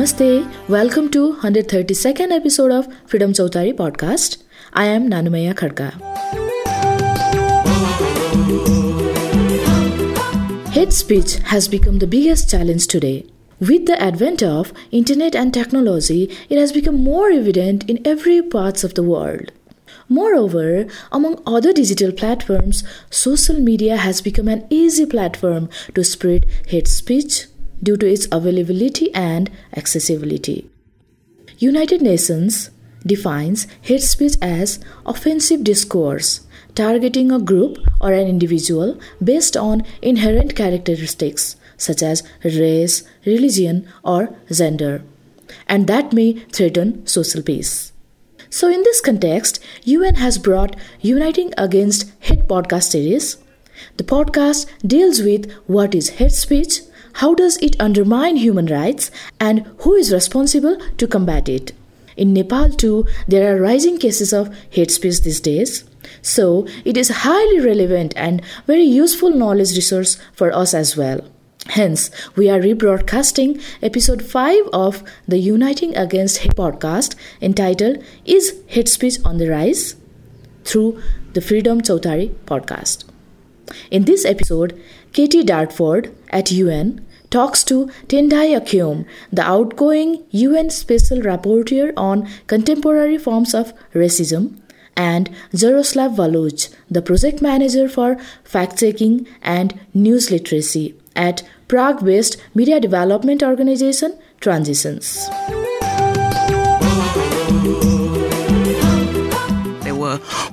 Namaste. Welcome to 132nd episode of Freedom Chautari podcast. I am Nanumaya Khadka. Hate speech has become the biggest challenge today. With the advent of internet and technology, it has become more evident in every parts of the world. Moreover, among other digital platforms, social media has become an easy platform to spread hate speech due to its availability and accessibility. United Nations defines hate speech as offensive discourse targeting a group or an individual based on inherent characteristics such as race, religion, or gender, and that may threaten social peace. So, in this context, UN has brought Uniting Against Hate podcast series. The podcast deals with what is hate speech, how does it undermine human rights, and who is responsible to combat it. In Nepal, too, there are rising cases of hate speech these days. So, it is highly relevant and very useful knowledge resource for us as well. Hence, we are rebroadcasting episode 5 of the Uniting Against Hate podcast entitled Is Hate Speech on the Rise? through the Freedom Chautari podcast. In this episode, Katie Dartford at UN talks to Tendayi Achiume, the outgoing UN Special Rapporteur on Contemporary Forms of Racism, and Jaroslav Valuch, the project manager for fact checking and news literacy at Prague based media development organization Transitions.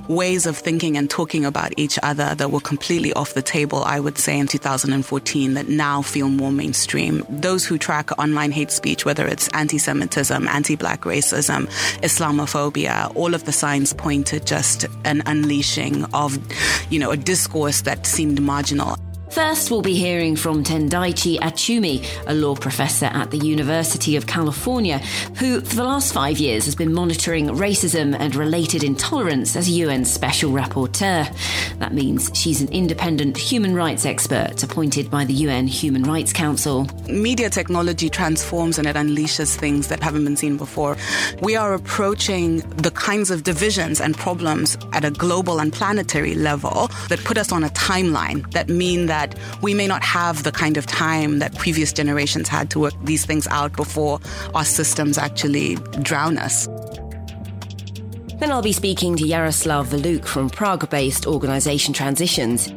Ways of thinking and talking about each other that were completely off the table, I would say, in 2014 that now feel more mainstream. Those who track online hate speech, whether it's anti Semitism, anti black racism, Islamophobia, all of the signs point to just an unleashing of, you know, a discourse that seemed marginal. First, we'll be hearing from Tendayi Achiume, a law professor at the University of California, who for the last five years has been monitoring racism and related intolerance as UN Special Rapporteur. That means she's an independent human rights expert appointed by the UN Human Rights Council. Media technology transforms and it unleashes things that haven't been seen before. We are approaching the kinds of divisions and problems at a global and planetary level that put us on a timeline that mean that that we may not have the kind of time that previous generations had to work these things out before our systems actually drown us. Then I'll be speaking to Jaroslav Valuch from Prague based organisation Transitions.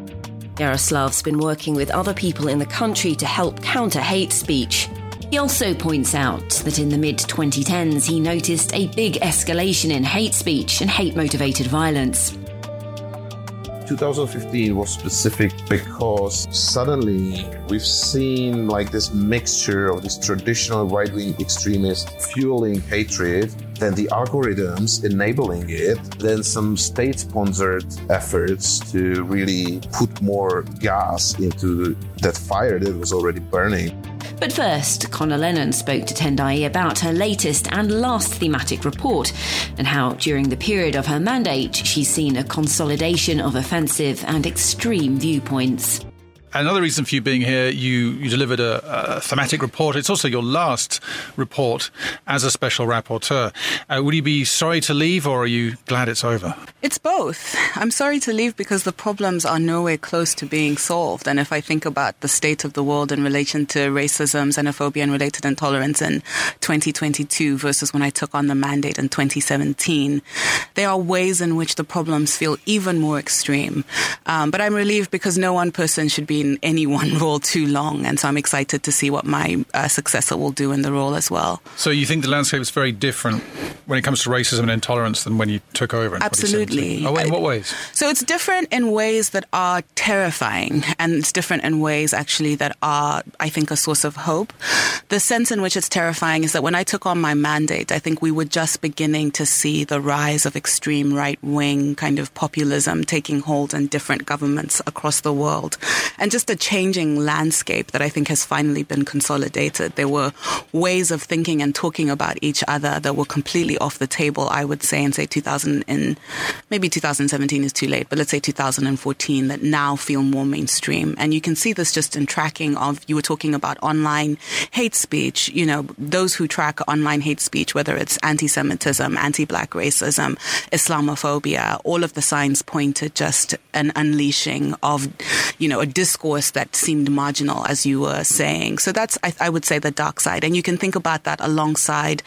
Jaroslav's been working with other people in the country to help counter hate speech. He also points out that in the mid 2010s he noticed a big escalation in hate speech and hate motivated violence. 2015 was specific because suddenly we've seen like this mixture of this traditional right wing extremist fueling hatred, then the algorithms enabling it, then some state sponsored efforts to really put more gas into that fire that was already burning. But first, Conor Lennon spoke to Tendayi about her latest and last thematic report and how, during the period of her mandate, she's seen a consolidation of offensive and extreme viewpoints. Another reason for you being here, you, you delivered a, a, thematic report. It's also your last report as a special rapporteur. Uh, would you be sorry to leave or are you glad it's over? It's both. I'm sorry to leave because the problems are nowhere close to being solved. And if I think about the state of the world in relation to racism, xenophobia, and related intolerance in 2022 versus when I took on the mandate in 2017, there are ways in which the problems feel even more extreme. Um, but I'm relieved because no one person should be in any one role too long, and so I'm excited to see what my uh, successor will do in the role as well. So you think the landscape is very different when it comes to racism and intolerance than when you took over? Absolutely. Oh, in what ways? So it's different in ways that are terrifying, and it's different in ways actually that are, I think, a source of hope. The sense in which it's terrifying is that when I took on my mandate, I think we were just beginning to see the rise of extreme right wing kind of populism taking hold in different governments across the world. And and just a changing landscape that I think has finally been consolidated. There were ways of thinking and talking about each other that were completely off the table, I would say, in say 2000 in maybe 2017 is too late, but let's say 2014 that now feel more mainstream. And you can see this just in tracking of you were talking about online hate speech, you know, those who track online hate speech, whether it's anti-Semitism, anti-black racism, Islamophobia, all of the signs point to just an unleashing of, you know, a discourse that seemed marginal, as you were saying. So that's, I, I would say, the dark side. And you can think about that alongside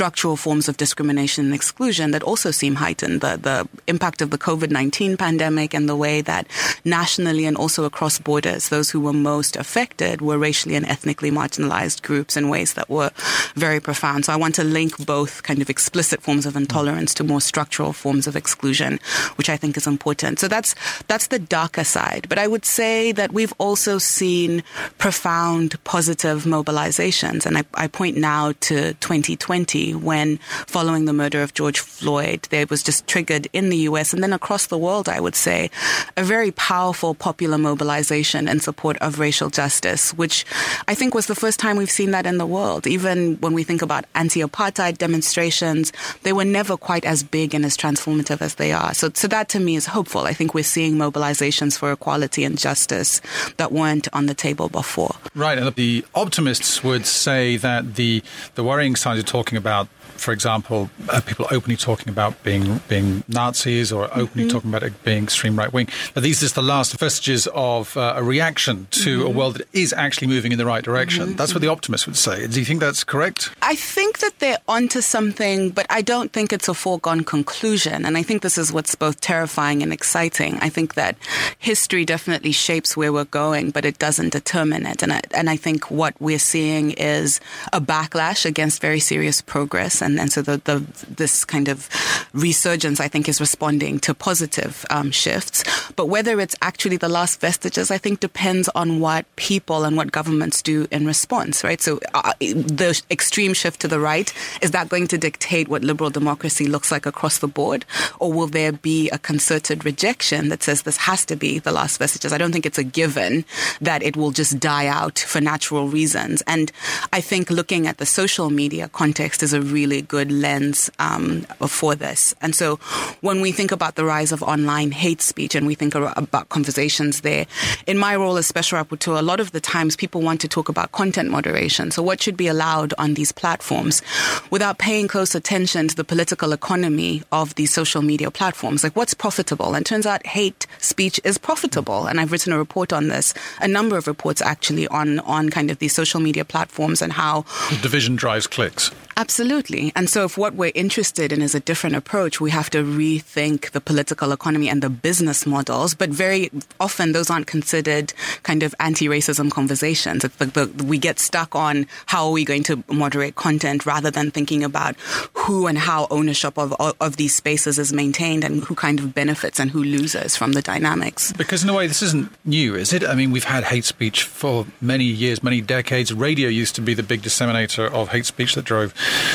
structural forms of discrimination and exclusion that also seem heightened. The, the impact of the COVID-19 pandemic and the way that nationally and also across borders, those who were most affected were racially and ethnically marginalized groups in ways that were very profound. So I want to link both kind of explicit forms of intolerance to more structural forms of exclusion, which I think is important. So that's that's the darker side. But I would say that we've also seen profound positive mobilizations. And I, I point now to 2020 when following the murder of George Floyd, there was just triggered in the US and then across the world, I would say, a very powerful popular mobilization in support of racial justice, which I think was the first time we've seen that in the world. Even when we think about anti-apartheid demonstrations, they were never quite as big and as transformative as they are. So, so that to me is hopeful. I think we're seeing mobilizations for equality and justice that weren't on the table before. Right, and the optimists would say that the the worrying signs you're talking about for example, uh, people openly talking about being being Nazis or openly mm-hmm. talking about it being extreme right wing. But these are the last vestiges of uh, a reaction to mm-hmm. a world that is actually moving in the right direction. Mm-hmm. That's what the optimists would say. Do you think that's correct? I think that they're onto something, but I don't think it's a foregone conclusion. And I think this is what's both terrifying and exciting. I think that history definitely shapes where we're going, but it doesn't determine it. And I, and I think what we're seeing is a backlash against very serious progress. And, and so the, the, this kind of resurgence, I think, is responding to positive um, shifts. But whether it's actually the last vestiges, I think depends on what people and what governments do in response, right? So uh, the extreme shift to the right, is that going to dictate what liberal democracy looks like across the board? Or will there be a concerted rejection that says this has to be the last vestiges? I don't think it's a given that it will just die out for natural reasons. And I think looking at the social media context is a really good lens um, for this. And so when we think about the rise of online hate speech and we think about conversations there, in my role as special rapporteur, a lot of the times people want to talk about content moderation. So what should be allowed on these platforms without paying close attention to the political economy of these social media platforms. Like what's profitable? And turns out hate speech is profitable. And I've written a report on this, a number of reports actually on, on kind of these social media platforms and how division drives clicks. Absolutely. And so if what we're interested in is a different approach, we have to rethink the political economy and the business models. But very often those aren't considered kind of anti-racism conversations. The, the, we get stuck on how are we going to moderate content rather than thinking about who and how ownership of, of these spaces is maintained and who kind of benefits and who loses from the dynamics. Because in a way, this isn't new, is it? I mean, we've had hate speech for many years, many decades. Radio used to be the big disseminator of hate speech that drove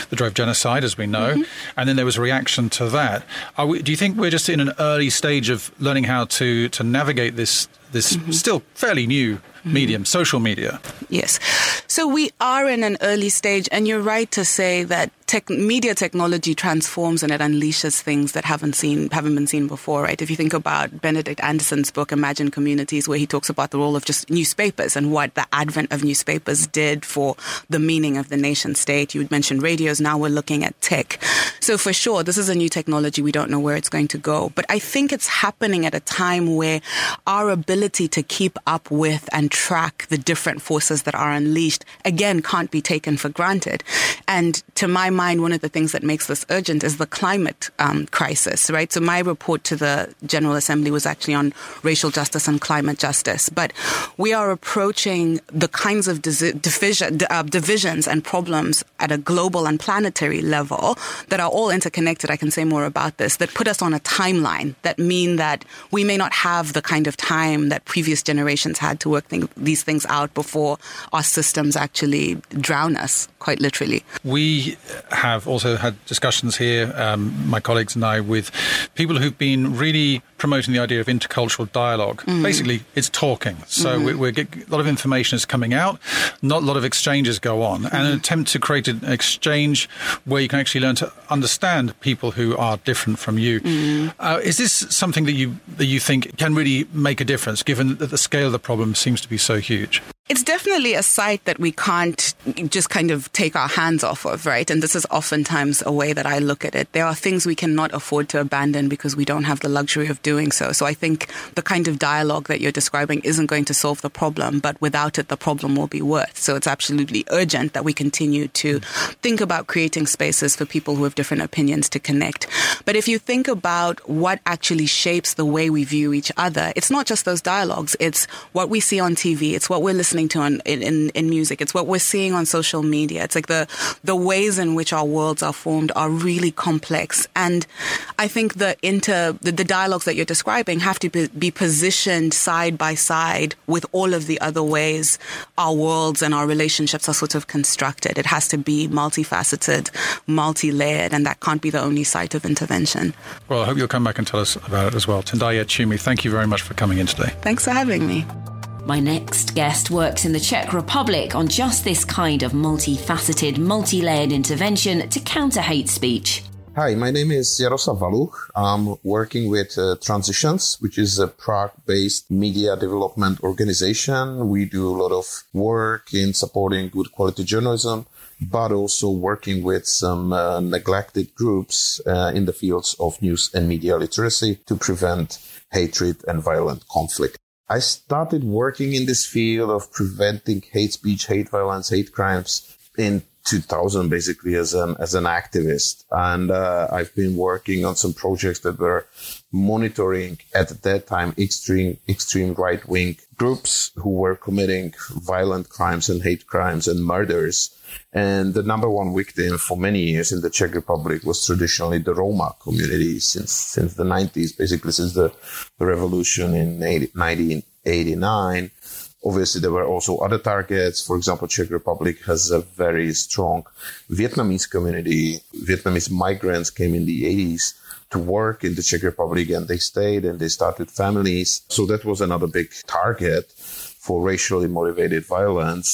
that drove genocide, as we know, mm-hmm. and then there was a reaction to that. We, do you think we're just in an early stage of learning how to to navigate this this mm-hmm. still fairly new medium, social media. Yes. So we are in an early stage, and you're right to say that tech, media technology transforms and it unleashes things that haven't seen haven't been seen before, right? If you think about Benedict Anderson's book Imagine Communities, where he talks about the role of just newspapers and what the advent of newspapers did for the meaning of the nation state. You mentioned radios. Now we're looking at tech. So for sure, this is a new technology. We don't know where it's going to go, but I think it's happening at a time where our ability to keep up with and track the different forces that are unleashed, again, can't be taken for granted. And to my mind, one of the things that makes this urgent is the climate um, crisis, right? So my report to the General Assembly was actually on racial justice and climate justice. But we are approaching the kinds of division, uh, divisions and problems at a global and planetary level that are all interconnected. I can say more about this that put us on a timeline that mean that we may not have the kind of time that previous generations had to work these things out before our systems actually drown us, quite literally. We have also had discussions here, um, my colleagues and I, with people who've been really promoting the idea of intercultural dialogue. Mm. Basically, it's talking. So mm-hmm. we, get, a lot of information is coming out, not a lot of exchanges go on, mm-hmm. and an mm-hmm. attempt to create an exchange where you can actually learn to understand people who are different from you. Mm. Uh, is this something that you that you think can really make a difference, given that the scale of the problem seems to be so huge? It's definitely a site that we can't just kind of take our hands off of, right? And this is oftentimes a way that I look at it. There are things we cannot afford to abandon because we don't have the luxury of doing so. So I think the kind of dialogue that you're describing isn't going to solve the problem, but without it, the problem will be worse. So it's absolutely urgent that we continue to think about creating spaces for people who have different opinions to connect. But if you think about what actually shapes the way we view each other, it's not just those dialogues. It's what we see on TV. It's what we're listening listening to on, in, in music. It's what we're seeing on social media. It's like the, the ways in which our worlds are formed are really complex. And I think the inter, the, the dialogues that you're describing have to be, be positioned side by side with all of the other ways our worlds and our relationships are sort of constructed. It has to be multifaceted, multi-layered, and that can't be the only site of intervention. Well, I hope you'll come back and tell us about it as well. Tendayi Achiume, thank you very much for coming in today. Thanks for having me. My next guest works in the Czech Republic on just this kind of multifaceted, multi layered intervention to counter hate speech. Hi, my name is Jaroslav Valuch. I'm working with uh, Transitions, which is a Prague-based media development organization. We do a lot of work in supporting good quality journalism, but also working with some uh, neglected groups uh, in the fields of news and media literacy to prevent hatred and violent conflict. I started working in this field of preventing hate speech, hate violence, hate crimes in 2000, basically as an as an activist, and uh, I've been working on some projects that were monitoring at that time extreme extreme right wing groups who were committing violent crimes and hate crimes and murders. And the number one victim for many years in the Czech Republic was traditionally the Roma community since since the 90s, basically since the, the revolution in 80, 1989 Obviously, there were also other targets. For example, Czech Republic has a very strong Vietnamese community. Vietnamese migrants came in the 80s to work in the Czech Republic and they stayed and they started families. So that was another big target for racially motivated violence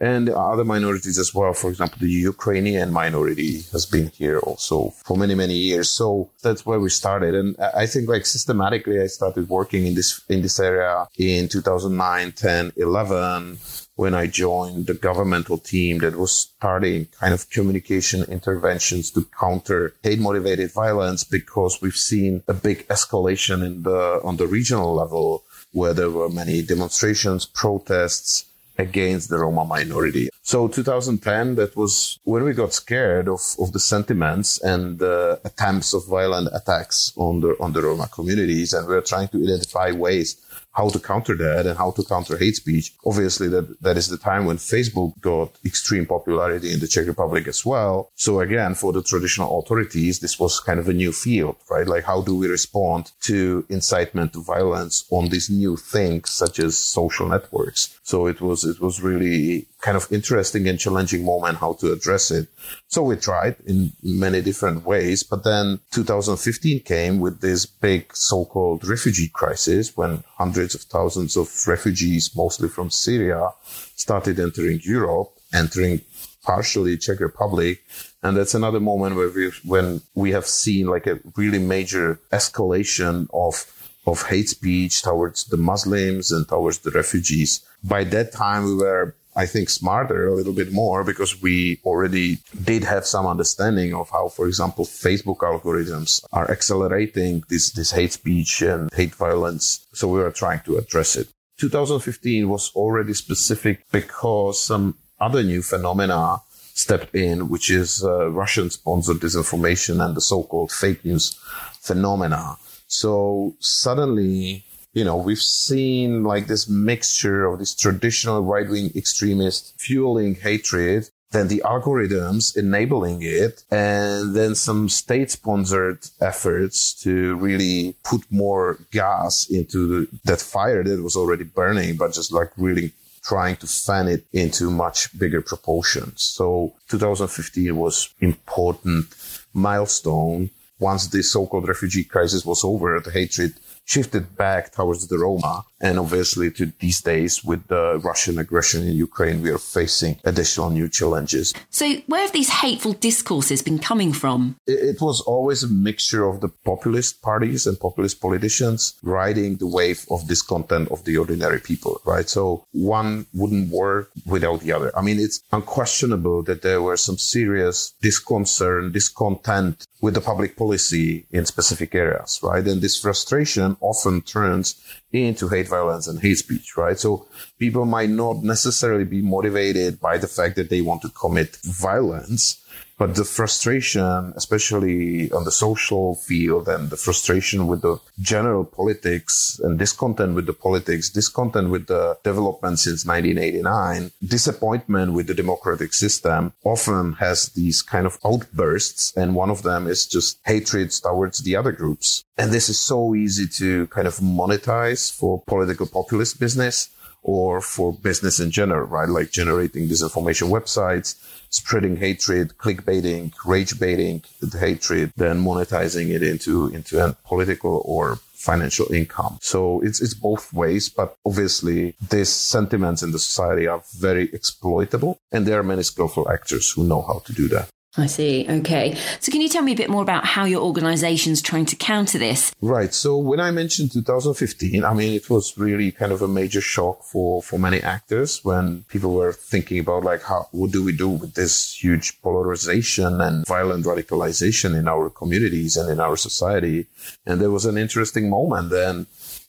and other minorities as well. For example, the Ukrainian minority has been here also for many, many years. So that's where we started. And I think like systematically, I started working in this, in this area in 2009, 10, 11 when I joined the governmental team that was starting kind of communication interventions to counter hate motivated violence because we've seen a big escalation in the, on the regional level where there were many demonstrations, protests against the Roma minority. So 2010, that was when we got scared of, of the sentiments and the attempts of violent attacks on the, on the Roma communities. And we were trying to identify ways how to counter that and how to counter hate speech. Obviously, that, that is the time when Facebook got extreme popularity in the Czech Republic as well. So again, for the traditional authorities, this was kind of a new field, right? Like, how do we respond to incitement to violence on these new things, such as social networks? So it was, it was really kind of interesting and challenging moment how to address it. So we tried in many different ways, but then 2015 came with this big so-called refugee crisis when hundreds of thousands of refugees, mostly from Syria, started entering Europe, entering partially Czech Republic. And that's another moment where we, when we have seen like a really major escalation of of hate speech towards the Muslims and towards the refugees. By that time, we were I think, smarter a little bit more because we already did have some understanding of how, for example, Facebook algorithms are accelerating this, this hate speech and hate violence. So we were trying to address it. 2015 was already specific because some other new phenomena stepped in, which is uh, Russian sponsored disinformation and the so-called fake news phenomena. So suddenly you know, we've seen like this mixture of this traditional right wing extremists fueling hatred, then the algorithms enabling it, and then some state sponsored efforts to really put more gas into that fire that was already burning, but just like really trying to fan it into much bigger proportions. So 2015 was important milestone. Once the so-called refugee crisis was over, the hatred shifted back towards the Roma. And obviously to these days with the Russian aggression in Ukraine, we are facing additional new challenges. So where have these hateful discourses been coming from? It, it was always a mixture of the populist parties and populist politicians riding the wave of discontent of the ordinary people, right? So one wouldn't work without the other. I mean, it's unquestionable that there were some serious disconcern, discontent with the public policy in specific areas, right? And this frustration often turns into hate violence and hate speech, right? So people might not necessarily be motivated by the fact that they want to commit violence, but the frustration, especially on the social field and the frustration with the general politics and discontent with the politics, discontent with the development since 1989, disappointment with the democratic system often has these kind of outbursts. And one of them is just hatred towards the other groups. And this is so easy to kind of monetize for political populist business or for business in general, right? Like generating disinformation websites, spreading hatred, clickbaiting, rage baiting the hatred, then monetizing it into, into a political or financial income. So it's, it's both ways, but obviously these sentiments in the society are very exploitable and there are many skillful actors who know how to do that. I see. Okay. So can you tell me a bit more about how your organization's trying to counter this? Right. So when I mentioned 2015, I mean, it was really kind of a major shock for, for many actors when people were thinking about like, how, what do we do with this huge polarization and violent radicalization in our communities and in our society? And there was an interesting moment then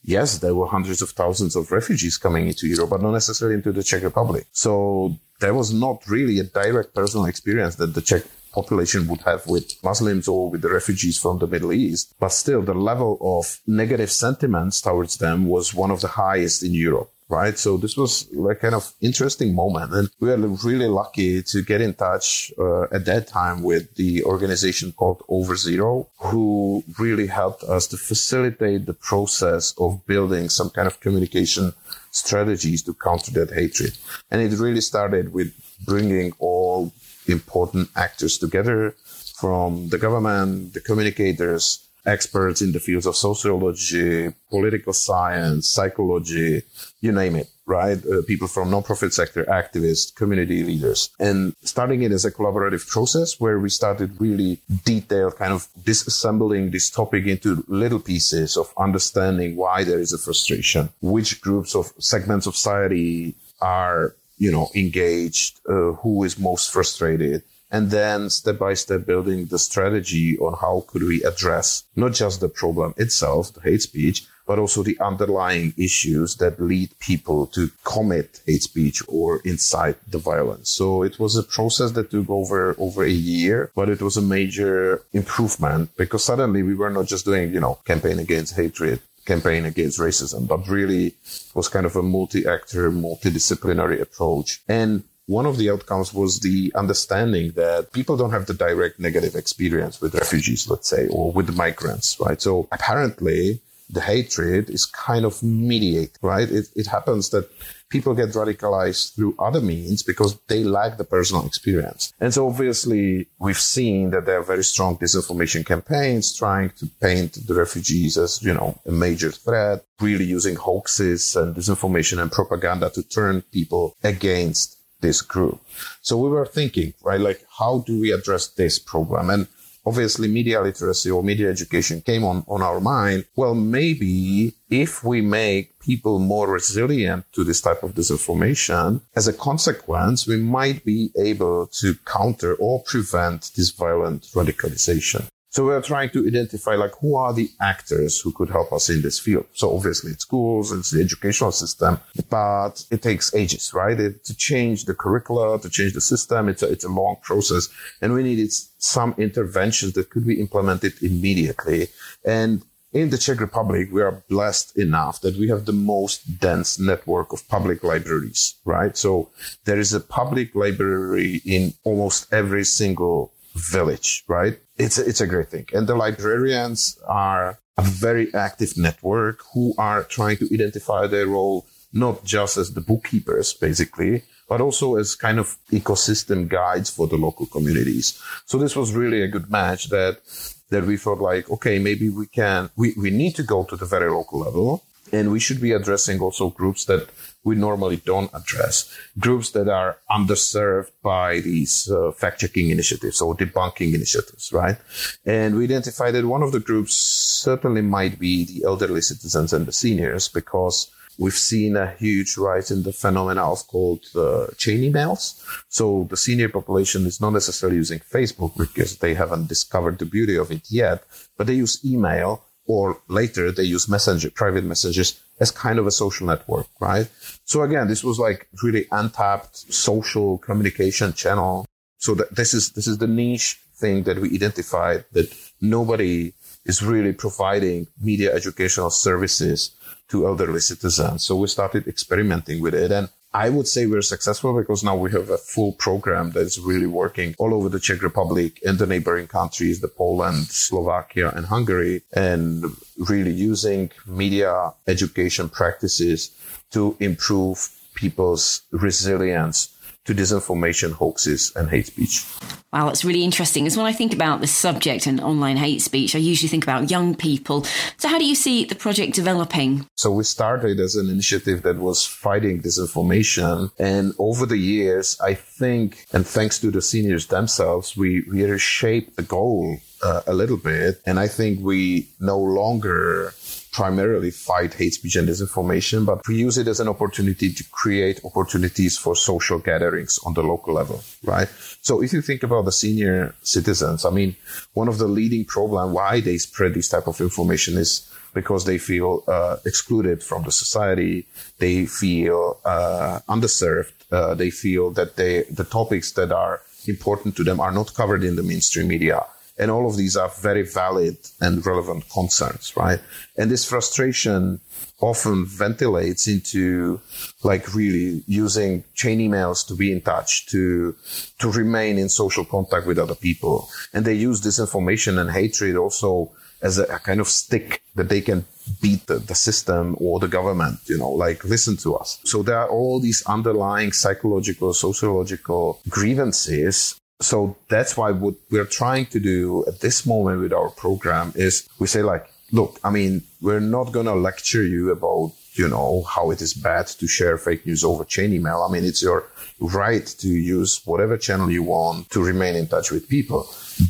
yes, there were hundreds of thousands of refugees coming into Europe, but not necessarily into the Czech Republic. So there was not really a direct personal experience that the Czech population would have with Muslims or with the refugees from the Middle East. But still, the level of negative sentiments towards them was one of the highest in Europe right? So this was like kind of interesting moment. And we were really lucky to get in touch uh, at that time with the organization called Over Zero, who really helped us to facilitate the process of building some kind of communication strategies to counter that hatred. And it really started with bringing all important actors together from the government, the communicators, experts in the fields of sociology, political science, psychology, you name it, right? Uh, people from nonprofit sector, activists, community leaders, and starting it as a collaborative process where we started really detailed kind of disassembling this topic into little pieces of understanding why there is a frustration, which groups of segments of society are, you know, engaged, uh, who is most frustrated and then step by step building the strategy on how could we address not just the problem itself, the hate speech, but also the underlying issues that lead people to commit hate speech or incite the violence. So it was a process that took over, over a year, but it was a major improvement because suddenly we were not just doing, you know, campaign against hatred campaign against racism, but really was kind of a multi-actor, multidisciplinary approach. And one of the outcomes was the understanding that people don't have the direct negative experience with refugees, let's say, or with migrants, right? So apparently the hatred is kind of mediate, right? It, it happens that people get radicalized through other means because they lack the personal experience. And so obviously we've seen that there are very strong disinformation campaigns trying to paint the refugees as, you know, a major threat, really using hoaxes and disinformation and propaganda to turn people against this group. So we were thinking, right, like how do we address this problem? And obviously media literacy or media education came on, on our mind. Well, maybe if we make people more resilient to this type of disinformation, as a consequence, we might be able to counter or prevent this violent radicalization. So we're trying to identify like who are the actors who could help us in this field. So obviously it's schools, it's the educational system, but it takes ages, right? It, to change the curricula, to change the system, it's a, it's a long process and we needed some interventions that could be implemented immediately. And in the Czech Republic, we are blessed enough that we have the most dense network of public libraries, right? So there is a public library in almost every single village, right? It's a, it's a great thing. And the librarians are a very active network who are trying to identify their role not just as the bookkeepers, basically, but also as kind of ecosystem guides for the local communities. So this was really a good match that that we thought like, okay, maybe we can, we, we need to go to the very local level and we should be addressing also groups that we normally don't address, groups that are underserved by these uh, fact checking initiatives or debunking initiatives, right? And we identified that one of the groups certainly might be the elderly citizens and the seniors because we've seen a huge rise in the phenomena of called uh, chain emails. So the senior population is not necessarily using Facebook because they haven't discovered the beauty of it yet, but they use email or later they use messenger, private messages as kind of a social network, right? So again, this was like really untapped social communication channel. So that this is, this is the niche thing that we identified that nobody is really providing media educational services to elderly citizens. So we started experimenting with it. And I would say we're successful because now we have a full program that is really working all over the Czech Republic and the neighboring countries, the Poland, Slovakia, and Hungary, and really using media education practices to improve people's resilience to disinformation, hoaxes, and hate speech. Wow, that's really interesting. As when I think about this subject and online hate speech, I usually think about young people. So, how do you see the project developing? So, we started as an initiative that was fighting disinformation. And over the years, I think, and thanks to the seniors themselves, we really shaped the goal uh, a little bit. And I think we no longer primarily fight hate speech and disinformation, but we use it as an opportunity to create opportunities for social gatherings on the local level, right? So if you think about the senior citizens, I mean, one of the leading problem why they spread this type of information is because they feel uh, excluded from the society, they feel uh, underserved, uh, they feel that they the topics that are important to them are not covered in the mainstream media and all of these are very valid and relevant concerns, right? And this frustration often ventilates into like really using chain emails to be in touch, to, to remain in social contact with other people. And they use disinformation and hatred also as a, a kind of stick that they can beat the, the, system or the government, you know, like listen to us. So there are all these underlying psychological, sociological grievances so that's why what we're trying to do at this moment with our program is we say like, look, I mean, we're not going to lecture you about, you know, how it is bad to share fake news over chain email. I mean, it's your right to use whatever channel you want to remain in touch with people.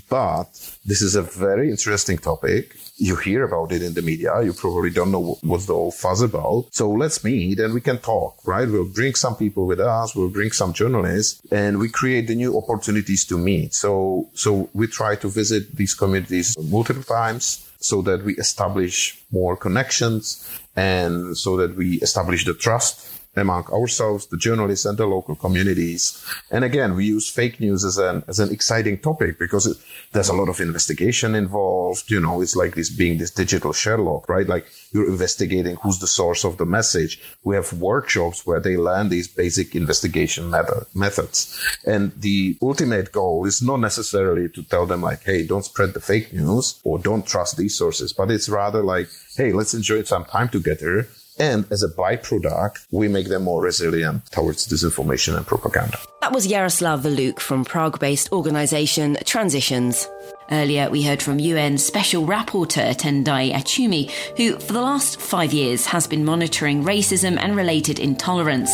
But this is a very interesting topic you hear about it in the media. You probably don't know what's the whole fuss about. So let's meet and we can talk, right? We'll bring some people with us. We'll bring some journalists and we create the new opportunities to meet. So, so we try to visit these communities multiple times so that we establish more connections and so that we establish the trust among ourselves, the journalists and the local communities. And again, we use fake news as an, as an exciting topic because it, there's a lot of investigation involved. You know, it's like this being this digital Sherlock, right? Like you're investigating who's the source of the message. We have workshops where they learn these basic investigation method, methods. And the ultimate goal is not necessarily to tell them like, Hey, don't spread the fake news or don't trust these sources, but it's rather like, Hey, let's enjoy some time together and as a byproduct, we make them more resilient towards disinformation and propaganda. That was Jaroslav Valuch from Prague based organisation Transitions. Earlier, we heard from UN Special Rapporteur Tendayi Achiume, who, for the last five years, has been monitoring racism and related intolerance.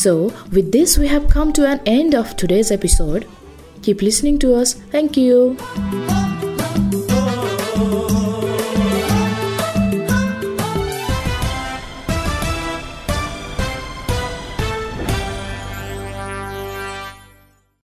So, with this, we have come to an end of today's episode. Keep listening to us. Thank you.